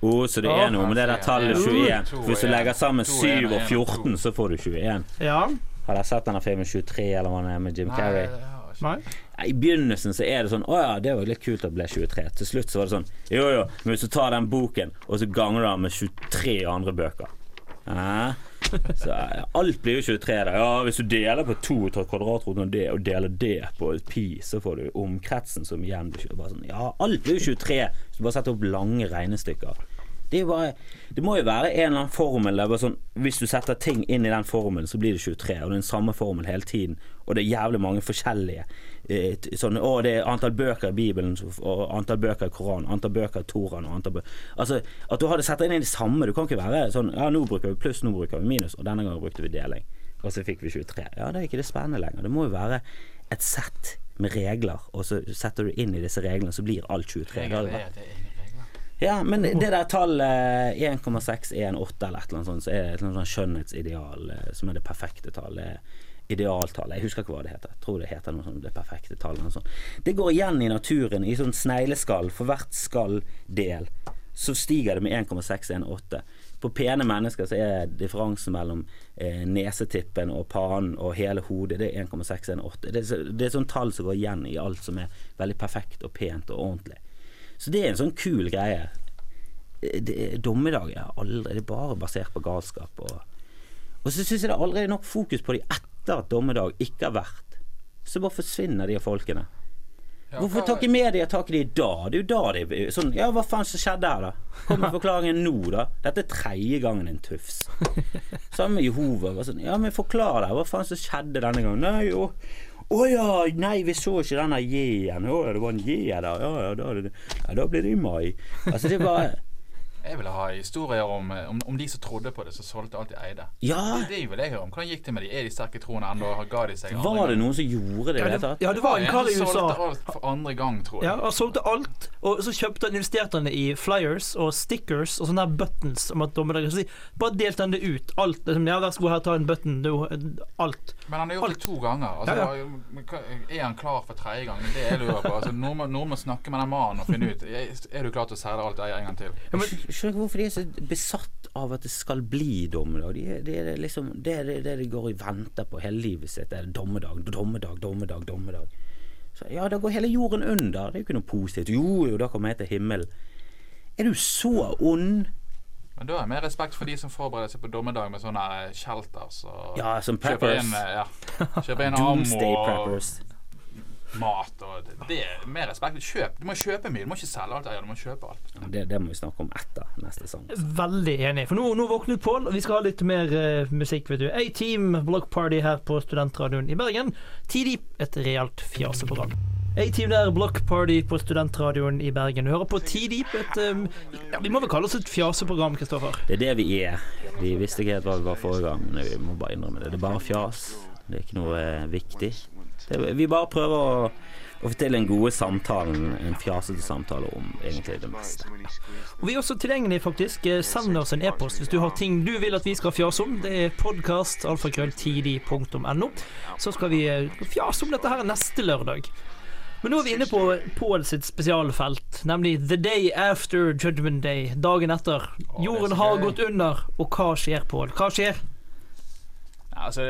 [SPEAKER 2] Å, så det
[SPEAKER 1] oh,
[SPEAKER 2] er noe med det der tallet 21.
[SPEAKER 3] to
[SPEAKER 2] Hvis du legger sammen 7 og 14, så får du 21.
[SPEAKER 1] Ja.
[SPEAKER 2] Har dere sett denne filmen 23, eller hva det er med Jim Carrey?
[SPEAKER 3] Nei, ikke
[SPEAKER 1] Nei?
[SPEAKER 2] I begynnelsen så er det sånn Å ja, det var litt kult at det ble 23. Til slutt så var det sånn Jo jo, men hvis du tar den boken, og så ganger du den med 23 andre bøker ja. Så alt blir jo 23 da. Ja, hvis du deler på to og kvadratroten av det, og deler det på et pi, så får du omkretsen som igjen blir 23. Sånn, ja, alt blir jo 23 hvis du bare setter opp lange regnestykker. Det, bare, det må jo være en eller annen formel der sånn Hvis du setter ting inn i den formelen, så blir det 23, og det er den samme formel hele tiden, og det er jævlig mange forskjellige eh, sånn, Å, det er antall bøker i Bibelen, og antall bøker i Koranen, antall bøker i Toraen og antall bøker Altså, at du har det setter inn i det samme. Du kan ikke være sånn Ja, nå bruker vi pluss, nå bruker vi minus, og denne gangen brukte vi deling. Og så fikk vi 23. Ja, det er ikke det spennende lenger. Det må jo være et sett med regler, og så setter du inn i disse reglene, så blir alt 23. Regler, er det
[SPEAKER 3] det.
[SPEAKER 2] Ja, men det der tallet 1,618 eller et eller annet sånt, så er et eller annet skjønnhetsideal eh, som er det perfekte tallet. Idealtallet. Jeg husker ikke hva det heter. Jeg tror det heter noe sånt det perfekte tallet. Det går igjen i naturen i sånn snegleskall. For hvert skalldel så stiger det med 1,618. På pene mennesker så er differansen mellom eh, nesetippen og panen og hele hodet det er 1,618. Det, det er sånn tall som går igjen i alt som er veldig perfekt og pent og ordentlig. Så det er en sånn kul greie. Dommedag er aldri Det er bare basert på galskap. Og, og så syns jeg det er aldri nok fokus på de etter at dommedag ikke har vært. Så bare forsvinner de folkene.
[SPEAKER 3] Ja,
[SPEAKER 2] Hvorfor tar ikke media tak i de da? Det er jo da de sånn, Ja, hva faen som skjedde her, da? Kom med forklaringen nå, da. Dette er tredje gangen en tufs. Samme med Jehova. Sånn, ja, men forklar deg. Hva faen som skjedde denne gangen? Nei, jo. Å ja, nei, vi så ikke denne J-en. Å, det var en J der. Ja, ja, da, ja, da blir det i mai. Altså, det var
[SPEAKER 3] Jeg ville ha historier om, eh, om, om de som trodde på det, som solgte alt de eide.
[SPEAKER 2] Ja!
[SPEAKER 3] Det, det vil jeg høre om. Hvordan gikk det med de? Er de sterke i troen ennå? Ga de seg andre
[SPEAKER 2] Var det noen som gjorde det
[SPEAKER 1] Ja,
[SPEAKER 2] det
[SPEAKER 1] ja, det var en kar i
[SPEAKER 3] USA. solgte alt for andre gang, tror jeg.
[SPEAKER 1] Ja, Han solgte alt, og så kjøpte han investerte han i flyers og stickers og sånne der buttons om at dommedag si, Bare delte han det ut. Alt. liksom, Ja, vær så god, her, ta en button. Du, alt.
[SPEAKER 3] Men han har gjort det to ganger. Altså,
[SPEAKER 1] Ja,
[SPEAKER 3] Er han klar for tredje gang? Det er det jeg lurer på. Altså, noen, må, noen må snakke med den mannen og finne ut Er, du klar til å selge alt det eier en gang til.
[SPEAKER 1] Ja, men,
[SPEAKER 2] skjønner ikke hvorfor de er så besatt av at det skal bli dommedag. De, det er liksom det er det, de går og venter på hele livet sitt. Det er dommedag, dommedag, dommedag, dommedag. Så, ja, da går hele jorden under. Det er jo ikke noe positivt. Jo, jo, da kommer jeg til himmelen. Er du så ond?
[SPEAKER 3] Men da har jeg mer respekt for de som forbereder seg på dommedag med sånne eh, shelters og
[SPEAKER 2] Ja, som
[SPEAKER 3] kjøper
[SPEAKER 2] preppers.
[SPEAKER 3] inn, eh, ja, kjøper inn ammo og. Mat og det, er mer respekt. Kjøp. Du må kjøpe mye. Du må ikke selge alt. eier, Du må kjøpe alt.
[SPEAKER 2] Det, det må vi snakke om etter neste sang.
[SPEAKER 1] veldig enig. For nå, nå våknet Pål, og vi skal ha litt mer uh, musikk, vet du. A-Team Block Party her på Studentradioen i Bergen. Tidlig et realt fjaseprogram. A-Team der, Block Party på Studentradioen i Bergen. Du hører på Tidip, et um, ja, Vi må vel kalle oss et fjaseprogram, Kristoffer?
[SPEAKER 2] Det er det vi er. Vi visste ikke helt hva vi var forrige gang, men vi må bare innrømme det. Det er bare fjas. Det er ikke noe eh, viktig. Det, vi bare prøver å, å få til en gode samtalen, en fjasete samtale om egentlig det meste.
[SPEAKER 1] Og Vi er også tilgjengelige, faktisk. Eh, Send oss en e-post hvis du har ting du vil at vi skal fjase om. Det er podkast alfakrølltidig.no. Så skal vi eh, fjase om dette her neste lørdag. Men nå er vi inne på Pål sitt spesialfelt, nemlig The Day After Judgment Day. Dagen etter.
[SPEAKER 3] er
[SPEAKER 1] Jorden har gått under, og hva skjer, Pål? Hva skjer?
[SPEAKER 3] Altså,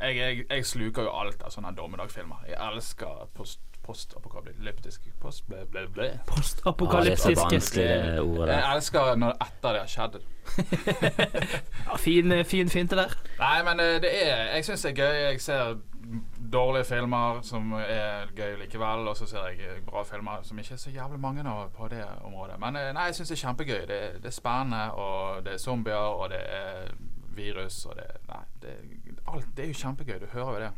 [SPEAKER 3] jeg, jeg, jeg sluker jo alt av sånne dommedagsfilmer. Jeg elsker post, postapokalyptiske Post, ble, ble, ble.
[SPEAKER 1] Postapokalyptiske.
[SPEAKER 2] det ordet
[SPEAKER 3] Jeg elsker når etter det har skjedd.
[SPEAKER 1] Ja, fin, eh, fin finte der.
[SPEAKER 3] Nei, men eh, det er Jeg syns det er gøy. Jeg ser dårlige filmer som er gøy likevel, og så ser jeg eh, bra filmer som ikke er så jævlig mange av på det området. Men nei, jeg syns det er kjempegøy. Det, det er spennende, og det er zombier, og det er virus, og det Nei, det, alt, det er jo kjempegøy. Du hører jo det.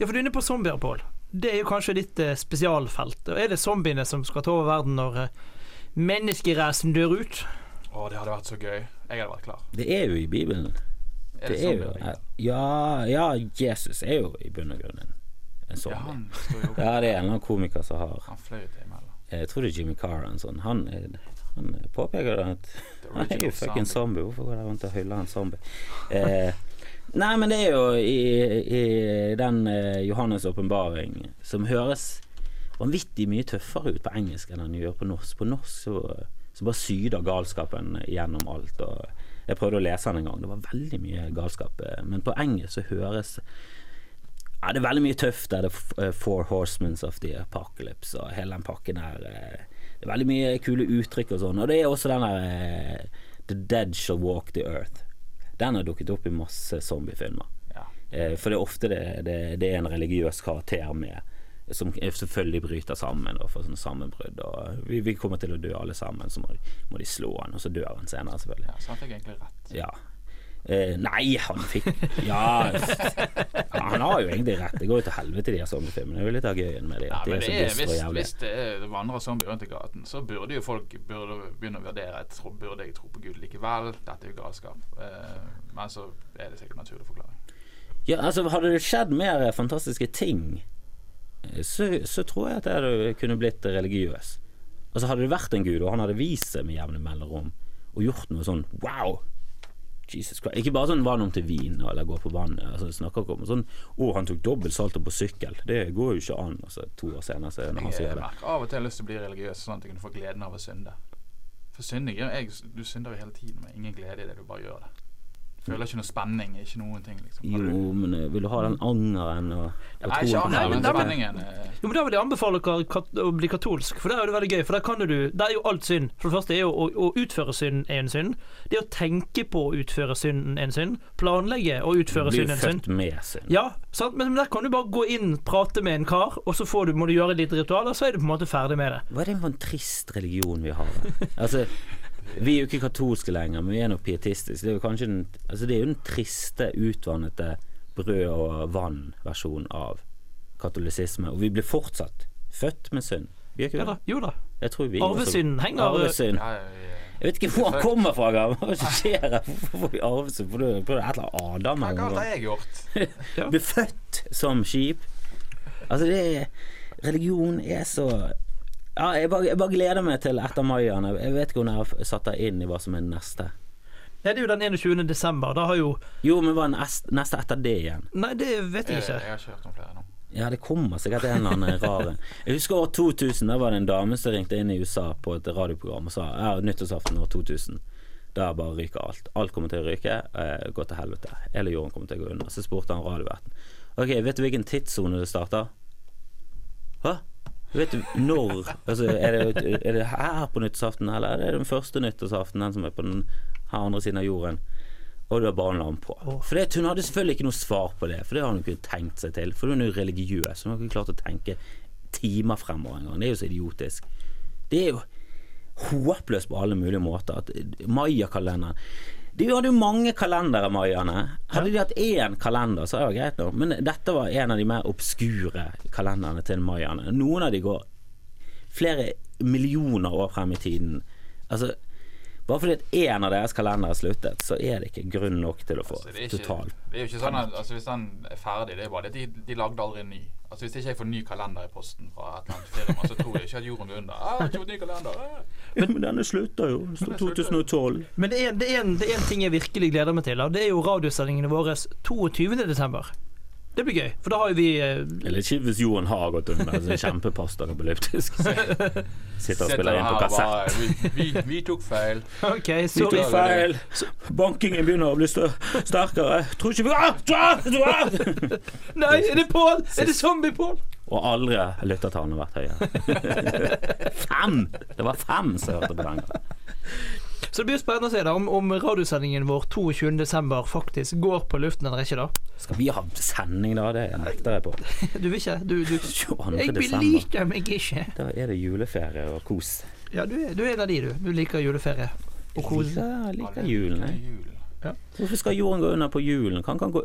[SPEAKER 1] Ja, for du er inne på zombier, Pål. Det er jo kanskje ditt eh, spesialfelt. Og Er det zombiene som skal ta over verden når eh, menneskeracen dør ut?
[SPEAKER 3] Å, det hadde vært så gøy. Jeg hadde vært klar.
[SPEAKER 2] Det er jo i Bibelen.
[SPEAKER 3] Er
[SPEAKER 2] Det
[SPEAKER 3] det,
[SPEAKER 2] er jo, ja, ja, Jesus er jo i bunn og grunn en, zombie.
[SPEAKER 3] Ja, han står jo
[SPEAKER 2] Ja, det er en eller annen komiker som har
[SPEAKER 3] Han fløy til imellom.
[SPEAKER 2] Jeg tror det er Jimmy Carr en sånn. Han, er- han påpeker at
[SPEAKER 3] The
[SPEAKER 2] Han er jo
[SPEAKER 3] original
[SPEAKER 2] fucking
[SPEAKER 3] zombie.
[SPEAKER 2] Hvorfor går dere rundt og hyller en zombie? Eh, nei, men det er jo i, i den eh, Johannes' åpenbaring som høres vanvittig mye tøffere ut på engelsk enn han gjør på norsk. På norsk så, så bare syder galskapen gjennom alt. Og jeg prøvde å lese den en gang. Det var veldig mye galskap. eh, Men på engelsk så høres Ja, det er veldig mye tøft. Det er The eh, Four Horsemen of the Apocalypse og hele den pakken der. Det er veldig mye kule uttrykk og sånn. Og det er også den der eh, The Dead Shall Walk the Earth. Den har dukket opp i masse zombiefilmer.
[SPEAKER 3] Ja.
[SPEAKER 2] Eh, For det er ofte det, det, det er en religiøs karakter med som selvfølgelig bryter sammen og får sånne sammenbrudd. Og vi, vi kommer til å dø alle sammen, så må må de slå han, og så dør han senere, selvfølgelig.
[SPEAKER 3] ja, så han fikk egentlig rett.
[SPEAKER 2] Ja. Eh, nei, han fikk Ja, ja, han har jo egentlig rett. Det går jo til helvete, de her zombiefilmene. Det er jo litt av gøyen med de.
[SPEAKER 3] Ja,
[SPEAKER 2] er
[SPEAKER 3] det er, hvis, hvis det er vandrer zombier rundt i gaten, så burde jo folk burde begynne å vurdere jeg tror, Burde jeg tro på Gud likevel. Dette er jo galskap. Eh, men så er det sikkert naturlig forklaring.
[SPEAKER 2] Ja, altså Hadde det skjedd mer fantastiske ting, eh, så, så tror jeg at jeg kunne blitt religiøs. Altså Hadde det vært en gud, og han hadde vist seg med jevne mellomrom, og gjort noe sånn wow Jesus Christ. Ikke bare sånn vann om til vin eller gå på vannet. Altså, snakker ikke om sånn Å, han tok dobbelt salto på sykkel. Det går jo ikke an. Altså, to år senere så når han
[SPEAKER 3] Jeg
[SPEAKER 2] sier det.
[SPEAKER 3] merker av og til lyst til å bli religiøs, sånn at jeg kan få gleden av å synde. For synding jeg, Du synder jo hele tiden med ingen glede i det, du bare gjør det. Føler ikke noe spenning, ikke noen ting. liksom. Du-
[SPEAKER 2] Jo, men eh, vil du ha den angeren og, og
[SPEAKER 3] Nei, ikke angeren, men spenningen. eh,
[SPEAKER 1] Jo, men Da vil jeg anbefale dere kat- å bli katolsk, for der er det veldig gøy. For der kan du Der er jo alt synd. For det første er jo å, å utføre synd er en synd. Det å tenke på å utføre synden en synd. Planlegge å utføre
[SPEAKER 2] synden
[SPEAKER 1] er en synd.
[SPEAKER 2] Bli født med synd.
[SPEAKER 1] Ja, sant? men der kan du bare gå inn, prate med en kar, og så får du, må du gjøre et lite ritual, og så er du på en måte ferdig med det.
[SPEAKER 2] Hva er det for en trist religion vi har? Altså, vi er jo ikke katolske lenger, men vi er nok pietistiske. Det er jo kanskje den, altså det er jo den triste, utvannete brød og vann-versjonen av katolisisme. Og vi blir fortsatt født med synd. Vi er ikke det?
[SPEAKER 1] jo da.
[SPEAKER 2] Jeg tror vi
[SPEAKER 1] Arvesynden henger
[SPEAKER 2] Arvesynd.
[SPEAKER 3] ja, ja,
[SPEAKER 2] Jeg vet ikke hvor han kommer fra, Gav. Hva er skjer her? Hvorfor får vi arvesynd? For det er et eller annet Adam
[SPEAKER 3] Hva
[SPEAKER 2] eller
[SPEAKER 3] har jeg gjort?
[SPEAKER 2] Blir født som skip. Altså, det er Religion er så Ja, jeg bare, jeg bare gleder meg til etter maien. Jeg vet ikke om jeg har satt deg inn i hva som er neste.
[SPEAKER 1] Ja, det er jo den 21. desember. Da har jo
[SPEAKER 2] Jo, men hva er neste etter det igjen?
[SPEAKER 1] Nei, det vet jeg
[SPEAKER 3] Jeg,
[SPEAKER 1] ikke.
[SPEAKER 3] jeg har ikke hørt om flere nå.
[SPEAKER 2] Ja, det kommer sikkert en eller annen rar en. Jeg husker år 2000, da var det en dame som ringte inn i USA på et radioprogram og sa ja, nyttårsaften år 2000. Der bare ryker alt. Alt kommer til å ryke. Eh, gå til helvete. Hele jorden kommer til å gå under. Så spurte han radioverten. Ok, vet du hvilken tidssone det starter? Hå? Vet du når? Altså, er, det, er det her på nyttårsaften, eller er det den første nyttårsaften, den som er på den her andre siden av jorden? Og da bare en hun på. For det, Hun hadde selvfølgelig ikke noe svar på det, for det har hun ikke tenkt seg til. For hun er jo religiøs. Hun har ikke klart å tenke timer fremover engang. Det er jo så idiotisk. Det er jo håpløst på alle mulige måter. Mayakalenderen De hadde jo mange kalendere, Marianne. Hadde de hatt én kalender, så er det greit nå. Men dette var en av de mer obskure kalenderne til Marianne. Noen av de går flere millioner år frem i tiden. Altså bare fordi at én av deres kalendere er sluttet, så er det ikke grunn nok til å få
[SPEAKER 3] Altså,
[SPEAKER 2] total
[SPEAKER 3] det er jo ikke sånn at altså, Hvis den er ferdig, det er bare det de, de lagde aldri en ny. Altså Hvis ikke jeg får ny kalender i posten fra et eller annet firma, så tror jeg ikke at jorden går under. Ah, ikke ny kalender. Ah.
[SPEAKER 2] Men, men denne slutter jo. Det står 2012.
[SPEAKER 1] Men det er, det, er en, det er en ting jeg virkelig gleder meg til. Og det er jo radiosendingene våre 22. Det blir gøy, for da har jo vi eh,
[SPEAKER 2] Eller ikke hvis jorden har gått under. Altså, Kjempepostapokalyptisk. Sitter og spiller inn på kassett.
[SPEAKER 3] vi, vi, vi tok feil.
[SPEAKER 1] OK,
[SPEAKER 2] Vi tok feil. Bankingen begynner å bli sterkere. Tror ikke vi ah, ah, ah!
[SPEAKER 1] Nei, er det Pål? Er det Zombie-Pål?
[SPEAKER 2] Og aldri har lyttertallene vært høyere. fem! Det var fem som hørte på den. gangen.
[SPEAKER 1] Så det blir jo spennende å se da om, om radiosendingen vår 22. desember faktisk går på luften eller ikke, da.
[SPEAKER 2] Skal vi ha sending da? Det nekter jeg på.
[SPEAKER 1] Du vil ikke? Du, du Jeg beliker meg ikke.
[SPEAKER 2] Da er det juleferie og kos.
[SPEAKER 1] Ja, du er, du er en av de, du. Du liker juleferie. Og kos.
[SPEAKER 2] Jeg liker julen. jeg.
[SPEAKER 3] Ja.
[SPEAKER 2] Hvorfor skal jorden gå under på julen? Kan, kan gå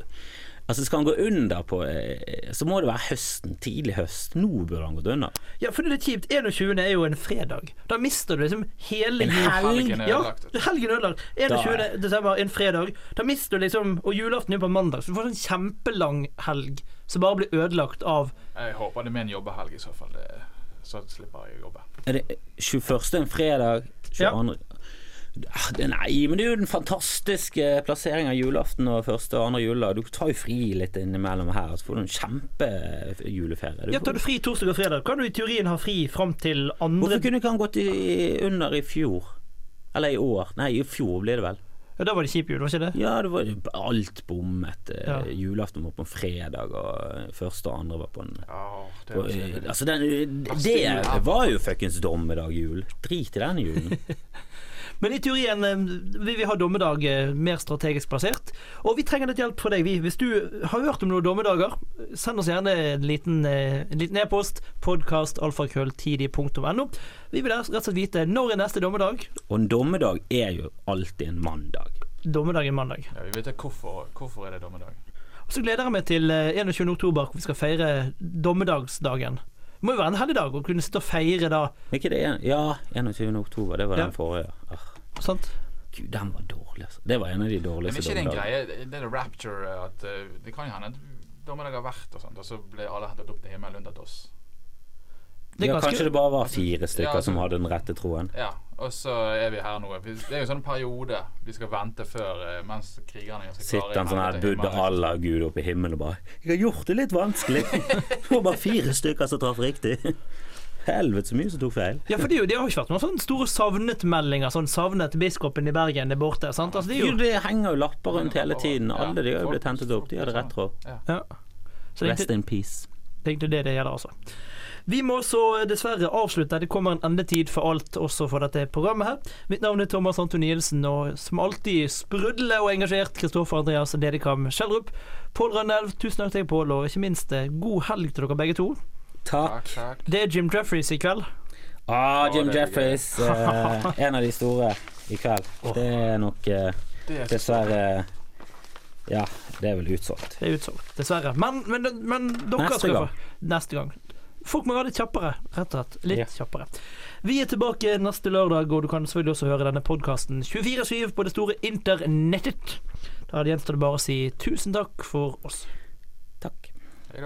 [SPEAKER 2] Altså Skal han gå under på eh, Så må det være høsten. Tidlig høst. Nå burde han gått under.
[SPEAKER 1] Ja, for det er litt kjipt. 21. er jo en fredag. Da mister du liksom hele
[SPEAKER 2] En helg?
[SPEAKER 3] Helgen er
[SPEAKER 1] Ja, helgen ødelagt. 21. desember, en fredag. Da mister du liksom Og julaften er på mandag, så du får en kjempelang helg som bare blir ødelagt av
[SPEAKER 3] Jeg håper det er med en jobbehelg i så fall. Det, så slipper jeg å jobbe.
[SPEAKER 2] Er det 21. en fredag? 22. Ja. Nei, men det er jo den fantastiske plasseringen av julaften og første og andre juledag. Du tar jo fri litt innimellom her, så får du en kjempejuleferie.
[SPEAKER 1] Ja, tar du fri torsdag og fredag, kan du i teorien ha fri fram til andre
[SPEAKER 2] Hvorfor kunne ikke han gått i, under i fjor? Eller i år? Nei, i fjor blir det vel.
[SPEAKER 1] Ja, Da var det kjip jul, var ikke det?
[SPEAKER 2] Ja, det var alt bommet. Eh,
[SPEAKER 1] Ja.
[SPEAKER 2] Julaften var på en fredag, og første og andre var på en
[SPEAKER 3] Ja, det
[SPEAKER 2] på. Altså, den, det,
[SPEAKER 3] det
[SPEAKER 2] var jo fuckings dommedag-jul. Drit i den julen.
[SPEAKER 1] Men i teorien eh, vil vi ha dommedag eh, mer strategisk plassert. Og vi trenger litt hjelp fra deg. Vi. Hvis du har hørt om noen dommedager, send oss gjerne en liten eh, e-post. Podkast.alfakrølltidlig.no. Vi vil rett og slett vite når er neste dommedag.
[SPEAKER 2] Og en dommedag er jo alltid en mandag.
[SPEAKER 1] Dommedag er mandag.
[SPEAKER 3] Ja, vi vet ikke hvorfor, hvorfor er det dommedag.
[SPEAKER 1] Og så gleder jeg meg til eh, 21. oktober, hvor vi skal feire dommedagsdagen. Det må jo være en helligdag å kunne sitte og feire da.
[SPEAKER 2] Ikke det Ja, 21. oktober. Det var
[SPEAKER 1] Ja.
[SPEAKER 2] den forrige. Ah,
[SPEAKER 1] Sant?
[SPEAKER 2] Gud, den var dårlig, altså. Det var en av de dårligste.
[SPEAKER 3] Men ikke det en greie, det er rapture at uh, Det kan jo hende dommedag har vært og sånt, og så ble alle hentet opp til himmelen unntatt oss.
[SPEAKER 1] Det er
[SPEAKER 2] Ja, kanskje det bare var fire stykker
[SPEAKER 3] Ja, altså-
[SPEAKER 2] som hadde den rette troen.
[SPEAKER 3] Ja, og så er vi her nå. Det er jo sånn periode vi skal vente før eh, mens krigerne skal
[SPEAKER 2] Sitter en sånn her Buddha. Allah Gud oppe i himmelen og bare 'Jeg har gjort det litt vanskelig'. Det var bare fire stykker som traff riktig. Helvete så mye som tok feil.
[SPEAKER 1] Ja, for det, jo- det har jo ikke vært noen sånne store savnet-meldinger. Sånn 'savnet biskopen i Bergen er borte'. Sant? Altså, det er
[SPEAKER 2] Jo,
[SPEAKER 1] jo,
[SPEAKER 2] det henger jo lapper rundt hele tiden.
[SPEAKER 3] Ja,
[SPEAKER 2] Alle de har jo blitt hentet opp. De hadde rett tråd.
[SPEAKER 3] Ja.
[SPEAKER 1] Så
[SPEAKER 2] Rest in peace.
[SPEAKER 1] det er egentlig det det gjelder, altså. Vi må så dessverre avslutte. Det kommer en endetid for alt også for dette programmet her. Mitt navn er Thomas Anton Nielsen, og som alltid sprudlende og engasjert Kristoffer Andreas Dedekam Skjeldrup. Pål Rønnelv, tusen takk til deg, Pål, og ikke minst eh, god helg til dere begge to.
[SPEAKER 2] Takk.
[SPEAKER 3] Takk, takk.
[SPEAKER 1] Det er Jim Jeffries i kveld.
[SPEAKER 2] Ah, Jim Jeffries. eh, en av de store i kveld. Det er nok eh,
[SPEAKER 3] er
[SPEAKER 2] dessverre Ja, det er vel utsolgt.
[SPEAKER 1] Det er utsolgt, dessverre. Men, men, men dere
[SPEAKER 2] Neste
[SPEAKER 1] skal
[SPEAKER 2] gang.
[SPEAKER 1] få Neste gang. Folk må være litt kjappere, rett og slett. Litt
[SPEAKER 2] yeah.
[SPEAKER 1] kjappere. Vi er tilbake neste lørdag, og du kan selvfølgelig også høre denne podkasten 24-7 på det store internettet. Da gjenstår det bare å si tusen takk for oss.
[SPEAKER 2] Takk.
[SPEAKER 3] Hei.